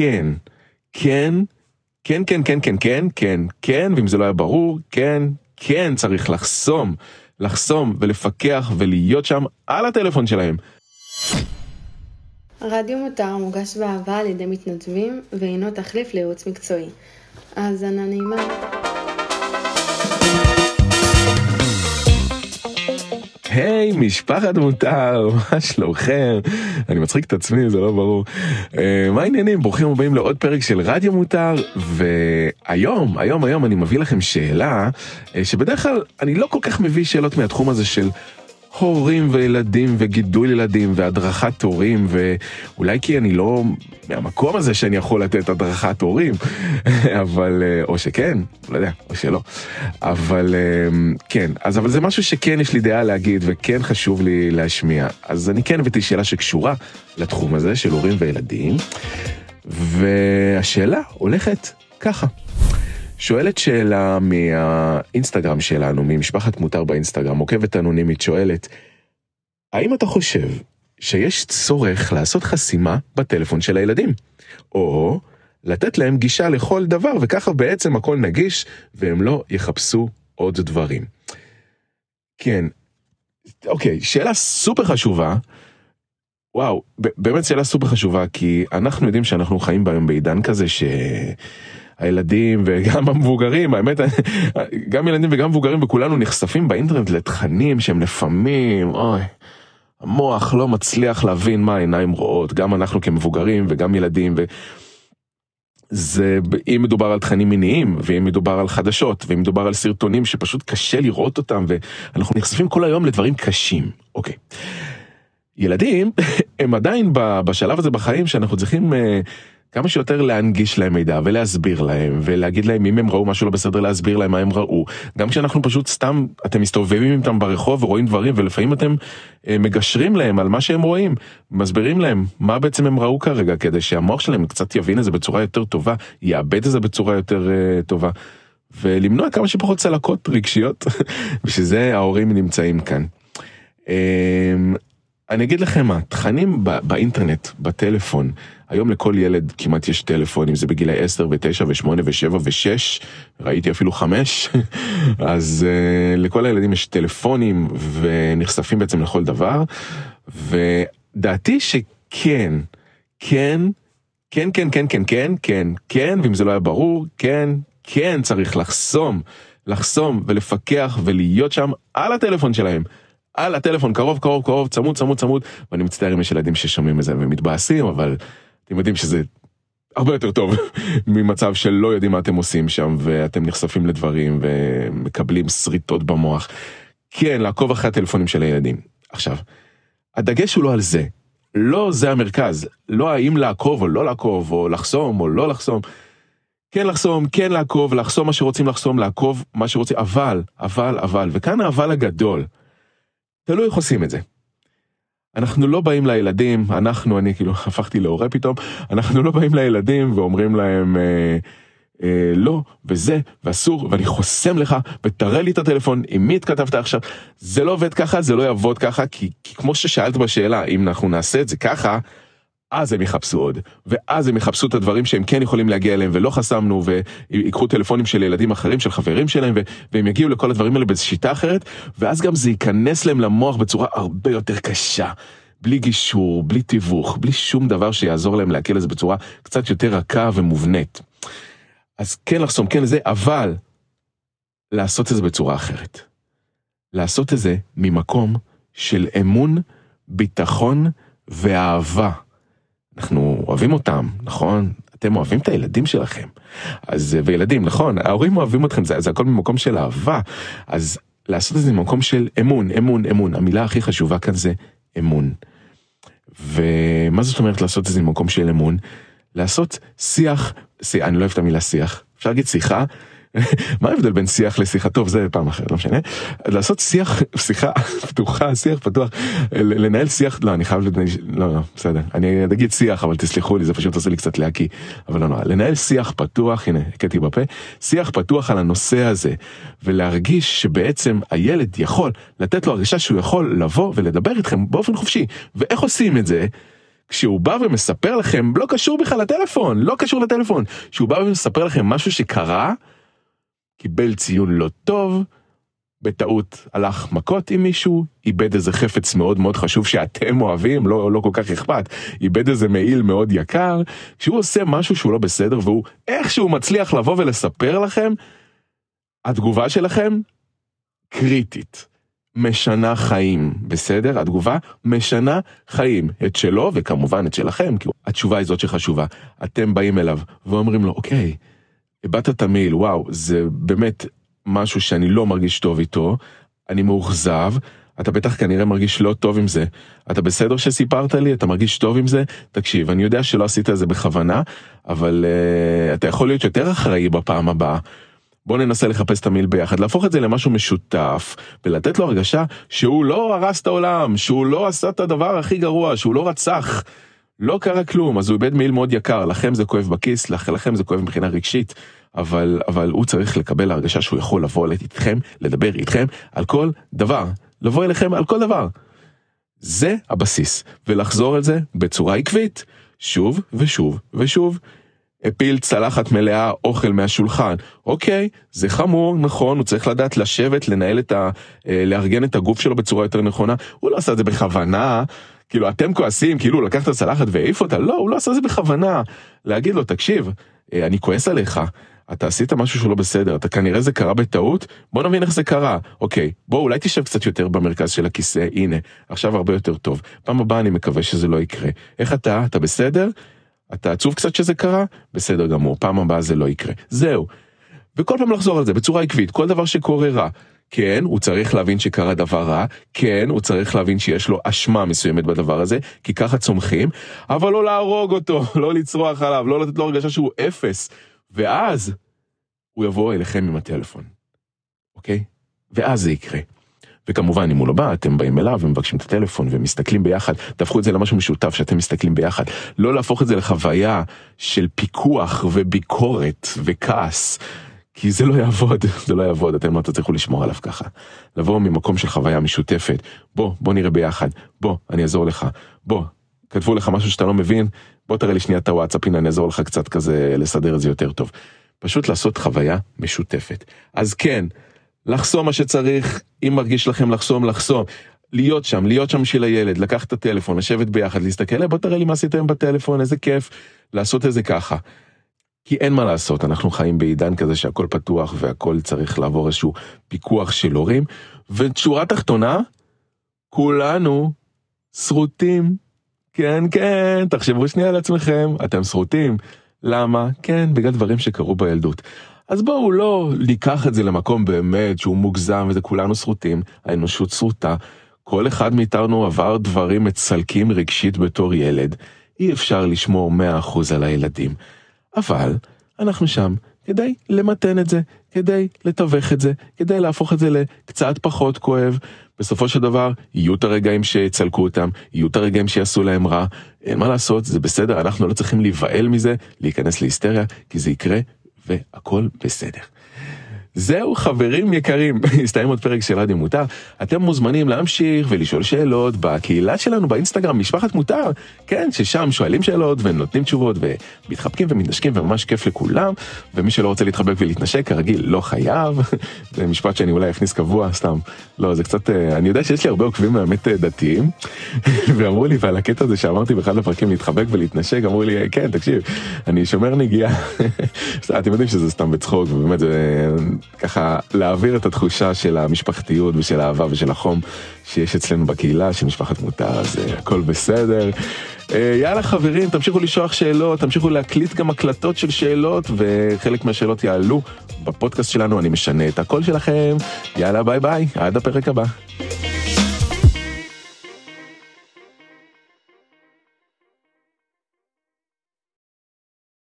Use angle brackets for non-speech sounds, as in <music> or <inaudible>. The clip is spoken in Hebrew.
כן, כן, כן, כן, כן, כן, כן, כן, כן, ואם זה לא היה ברור, כן, כן, צריך לחסום, לחסום ולפקח ולהיות שם על הטלפון שלהם. רדיו מותר מוגש באהבה על ידי מתנדבים ואינו תחליף לייעוץ מקצועי. האזנה נעימה. היי, משפחת מותר, מה שלומכם? אני מצחיק את עצמי, זה לא ברור. אה, מה העניינים? ברוכים הבאים לעוד פרק של רדיו מותר, והיום, היום, היום אני מביא לכם שאלה, אה, שבדרך כלל אני לא כל כך מביא שאלות מהתחום הזה של הורים וילדים וגידול ילדים והדרכת הורים ואולי כי אני לא מהמקום הזה שאני יכול לתת הדרכת הורים <laughs> אבל אה, או שכן לא יודע או שלא אבל אה, כן אז אבל זה משהו שכן יש לי דעה להגיד וכן חשוב לי להשמיע אז אני כן הבאתי שאלה שקשורה לתחום הזה של הורים וילדים והשאלה הולכת ככה. שואלת שאלה מהאינסטגרם שלנו, ממשפחת מותר באינסטגרם, עוקבת אנונימית שואלת, האם אתה חושב שיש צורך לעשות חסימה בטלפון של הילדים? או לתת להם גישה לכל דבר וככה בעצם הכל נגיש והם לא יחפשו עוד דברים. כן, אוקיי, שאלה סופר חשובה. וואו, באמת שאלה סופר חשובה כי אנחנו יודעים שאנחנו חיים היום בעידן כזה ש... הילדים וגם המבוגרים, האמת, גם ילדים וגם מבוגרים וכולנו נחשפים באינטרנט לתכנים שהם לפעמים, אוי, המוח לא מצליח להבין מה העיניים רואות, גם אנחנו כמבוגרים וגם ילדים. ו... זה אם מדובר על תכנים מיניים ואם מדובר על חדשות ואם מדובר על סרטונים שפשוט קשה לראות אותם ואנחנו נחשפים כל היום לדברים קשים אוקיי. ילדים הם עדיין בשלב הזה בחיים שאנחנו צריכים אה, כמה שיותר להנגיש להם מידע ולהסביר להם ולהגיד להם אם הם ראו משהו לא בסדר להסביר להם מה הם ראו גם כשאנחנו פשוט סתם אתם מסתובבים איתם ברחוב ורואים דברים ולפעמים אתם אה, מגשרים להם על מה שהם רואים מסבירים להם מה בעצם הם ראו כרגע כדי שהמוח שלהם קצת יבין את זה בצורה יותר טובה יאבד את זה בצורה יותר uh, טובה ולמנוע כמה שפחות צלקות רגשיות <laughs> בשביל ההורים נמצאים כאן. Um, אני אגיד לכם מה תכנים באינטרנט בטלפון. היום לכל ילד כמעט יש טלפון, אם זה בגילי 10 ו-9 ו-8 ו-7 ו-6, ראיתי אפילו 5, <laughs> אז uh, לכל הילדים יש טלפונים ונחשפים בעצם לכל דבר, ודעתי שכן, כן, כן, כן, כן, כן, כן, כן, כן, ואם זה לא היה ברור, כן, כן, צריך לחסום, לחסום ולפקח ולהיות שם על הטלפון שלהם. על הטלפון קרוב קרוב קרוב צמוד צמוד צמוד. ואני מצטער אם יש ילדים ששומעים את זה ומתבאסים אבל אתם יודעים שזה הרבה יותר טוב <laughs> ממצב שלא יודעים מה אתם עושים שם ואתם נחשפים לדברים ומקבלים שריטות במוח. כן, לעקוב אחרי הטלפונים של הילדים. עכשיו, הדגש הוא לא על זה. לא זה המרכז. לא האם לעקוב או לא לעקוב, או לחסום או לא לחסום. כן לחסום, כן לעקוב, לחסום מה שרוצים לחסום, לעקוב מה שרוצים, אבל, אבל, אבל, וכאן האבל הגדול. תלוי איך עושים את זה. אנחנו לא באים לילדים, אנחנו, אני כאילו <laughs> הפכתי להורה פתאום, אנחנו לא באים לילדים ואומרים להם אה, אה, לא, וזה, ואסור, ואני חוסם לך, ותראה לי את הטלפון, עם מי התכתבת עכשיו, זה לא עובד ככה, זה לא יעבוד ככה, כי, כי כמו ששאלת בשאלה, אם אנחנו נעשה את זה ככה, אז הם יחפשו עוד, ואז הם יחפשו את הדברים שהם כן יכולים להגיע אליהם ולא חסמנו, ויקחו טלפונים של ילדים אחרים, של חברים שלהם, והם יגיעו לכל הדברים האלה בשיטה אחרת, ואז גם זה ייכנס להם למוח בצורה הרבה יותר קשה. בלי גישור, בלי תיווך, בלי שום דבר שיעזור להם להקל את זה בצורה קצת יותר רכה ומובנית. אז כן לחסום, כן לזה, אבל לעשות את זה בצורה אחרת. לעשות את זה ממקום של אמון, ביטחון ואהבה. אנחנו אוהבים אותם, נכון? אתם אוהבים את הילדים שלכם. אז, וילדים, נכון, ההורים אוהבים אתכם, זה, זה הכל ממקום של אהבה. אז לעשות את זה ממקום של אמון, אמון, אמון. המילה הכי חשובה כאן זה אמון. ומה זאת אומרת לעשות את זה ממקום של אמון? לעשות שיח, שיח, אני לא אוהב את המילה שיח, אפשר להגיד שיחה, מה ההבדל בין שיח לשיחה? טוב זה פעם אחרת לא משנה. לעשות שיח שיחה פתוחה שיח פתוח לנהל שיח לא אני חייב לא לא בסדר. אני אגיד שיח אבל תסלחו לי זה פשוט עושה לי קצת להקיא אבל לא נורא. לנהל שיח פתוח הנה הכיתי בפה שיח פתוח על הנושא הזה ולהרגיש שבעצם הילד יכול לתת לו הרגשה שהוא יכול לבוא ולדבר איתכם באופן חופשי. ואיך עושים את זה. כשהוא בא ומספר לכם, לא קשור בכלל לטלפון, לא קשור לטלפון, כשהוא בא ומספר לכם משהו שקרה, קיבל ציון לא טוב, בטעות הלך מכות עם מישהו, איבד איזה חפץ מאוד מאוד חשוב שאתם אוהבים, לא, לא כל כך אכפת, איבד איזה מעיל מאוד יקר, כשהוא עושה משהו שהוא לא בסדר והוא איכשהו מצליח לבוא ולספר לכם, התגובה שלכם קריטית. משנה חיים, בסדר? התגובה משנה חיים, את שלו וכמובן את שלכם, כי התשובה היא זאת שחשובה. אתם באים אליו ואומרים לו, אוקיי, איבדת את המעיל, וואו, זה באמת משהו שאני לא מרגיש טוב איתו, אני מאוכזב, אתה בטח כנראה מרגיש לא טוב עם זה. אתה בסדר שסיפרת לי? אתה מרגיש טוב עם זה? תקשיב, אני יודע שלא עשית את זה בכוונה, אבל uh, אתה יכול להיות יותר אחראי בפעם הבאה. בוא ננסה לחפש את המיל ביחד, להפוך את זה למשהו משותף, ולתת לו הרגשה שהוא לא הרס את העולם, שהוא לא עשה את הדבר הכי גרוע, שהוא לא רצח. לא קרה כלום, אז הוא איבד מעיל מאוד יקר, לכם זה כואב בכיס, לכם זה כואב מבחינה רגשית, אבל, אבל הוא צריך לקבל הרגשה שהוא יכול לבוא איתכם, לדבר איתכם על כל דבר, לבוא אליכם על כל דבר. זה הבסיס, ולחזור על זה בצורה עקבית, שוב ושוב ושוב. הפיל צלחת מלאה אוכל מהשולחן. אוקיי, זה חמור, נכון, הוא צריך לדעת לשבת, לנהל את ה... אה, לארגן את הגוף שלו בצורה יותר נכונה. הוא לא עשה את זה בכוונה, כאילו אתם כועסים, כאילו הוא לקח את הצלחת והעיף אותה, לא, הוא לא עשה זה בכוונה. להגיד לו, תקשיב, אה, אני כועס עליך, אתה עשית משהו שהוא לא בסדר, אתה כנראה זה קרה בטעות, בוא נבין איך זה קרה. אוקיי, בוא אולי תשב קצת יותר במרכז של הכיסא, הנה, עכשיו הרבה יותר טוב. פעם הבאה אני מקווה שזה לא יקרה. איך אתה? אתה בסדר? אתה עצוב קצת שזה קרה? בסדר גמור, פעם הבאה זה לא יקרה. זהו. וכל פעם לחזור על זה בצורה עקבית, כל דבר שקורה רע. כן, הוא צריך להבין שקרה דבר רע, כן, הוא צריך להבין שיש לו אשמה מסוימת בדבר הזה, כי ככה צומחים, אבל לא להרוג אותו, <laughs> לא לצרוח עליו, לא לתת לו הרגשה שהוא אפס. ואז הוא יבוא אליכם עם הטלפון, אוקיי? ואז זה יקרה. וכמובן אם הוא לא בא אתם באים אליו ומבקשים את הטלפון ומסתכלים ביחד תהפכו את זה למשהו משותף שאתם מסתכלים ביחד לא להפוך את זה לחוויה של פיקוח וביקורת וכעס כי זה לא יעבוד <laughs> זה לא יעבוד אתם לא תצליחו לשמור עליו ככה. לבוא ממקום של חוויה משותפת בוא בוא נראה ביחד בוא אני אעזור לך בוא כתבו לך משהו שאתה לא מבין בוא תראה לי שנייה את הוואטסאפ הנה אני אעזור לך קצת כזה לסדר את זה יותר טוב. פשוט לעשות חוויה משותפת אז כן. לחסום מה שצריך, אם מרגיש לכם לחסום, לחסום. להיות שם, להיות שם בשביל הילד, לקחת את הטלפון, לשבת ביחד, להסתכל, בוא תראה לי מה עשיתם בטלפון, איזה כיף, לעשות את זה ככה. כי אין מה לעשות, אנחנו חיים בעידן כזה שהכל פתוח והכל צריך לעבור איזשהו פיקוח של הורים, ושורה תחתונה, כולנו שרוטים. כן, כן, תחשבו שנייה על עצמכם, אתם שרוטים. למה? כן, בגלל דברים שקרו בילדות. אז בואו לא ניקח את זה למקום באמת שהוא מוגזם וזה כולנו שרוטים, האנושות שרוטה, כל אחד מאיתנו עבר דברים מצלקים רגשית בתור ילד, אי אפשר לשמור 100% על הילדים. אבל אנחנו שם כדי למתן את זה, כדי לתווך את זה, כדי להפוך את זה לקצת פחות כואב. בסופו של דבר יהיו את הרגעים שיצלקו אותם, יהיו את הרגעים שיעשו להם רע, אין מה לעשות, זה בסדר, אנחנו לא צריכים להיבהל מזה, להיכנס להיסטריה, כי זה יקרה והכל בסדר. זהו חברים יקרים, <laughs> הסתיים עוד פרק של רדיו מותר, אתם מוזמנים להמשיך ולשאול שאלות בקהילה שלנו באינסטגרם משפחת מותר, כן, ששם שואלים שאלות ונותנים תשובות ומתחבקים ומתנשקים וממש כיף לכולם, ומי שלא רוצה להתחבק ולהתנשק כרגיל לא חייב, <laughs> זה משפט שאני אולי אכניס קבוע סתם, לא זה קצת, אה, אני יודע שיש לי הרבה עוקבים באמת אה, דתיים, <laughs> ואמרו לי ועל הקטע הזה שאמרתי באחד הפרקים להתחבק ולהתנשק, אמרו לי כן תקשיב, אני שומר נגיעה, אתם יודעים שזה סתם בצחוק ובאמת זה ככה להעביר את התחושה של המשפחתיות ושל האהבה ושל החום שיש אצלנו בקהילה של משפחת מותר אז uh, הכל בסדר. Uh, יאללה חברים תמשיכו לשלוח שאלות תמשיכו להקליט גם הקלטות של שאלות וחלק מהשאלות יעלו בפודקאסט שלנו אני משנה את הקול שלכם יאללה ביי ביי עד הפרק הבא.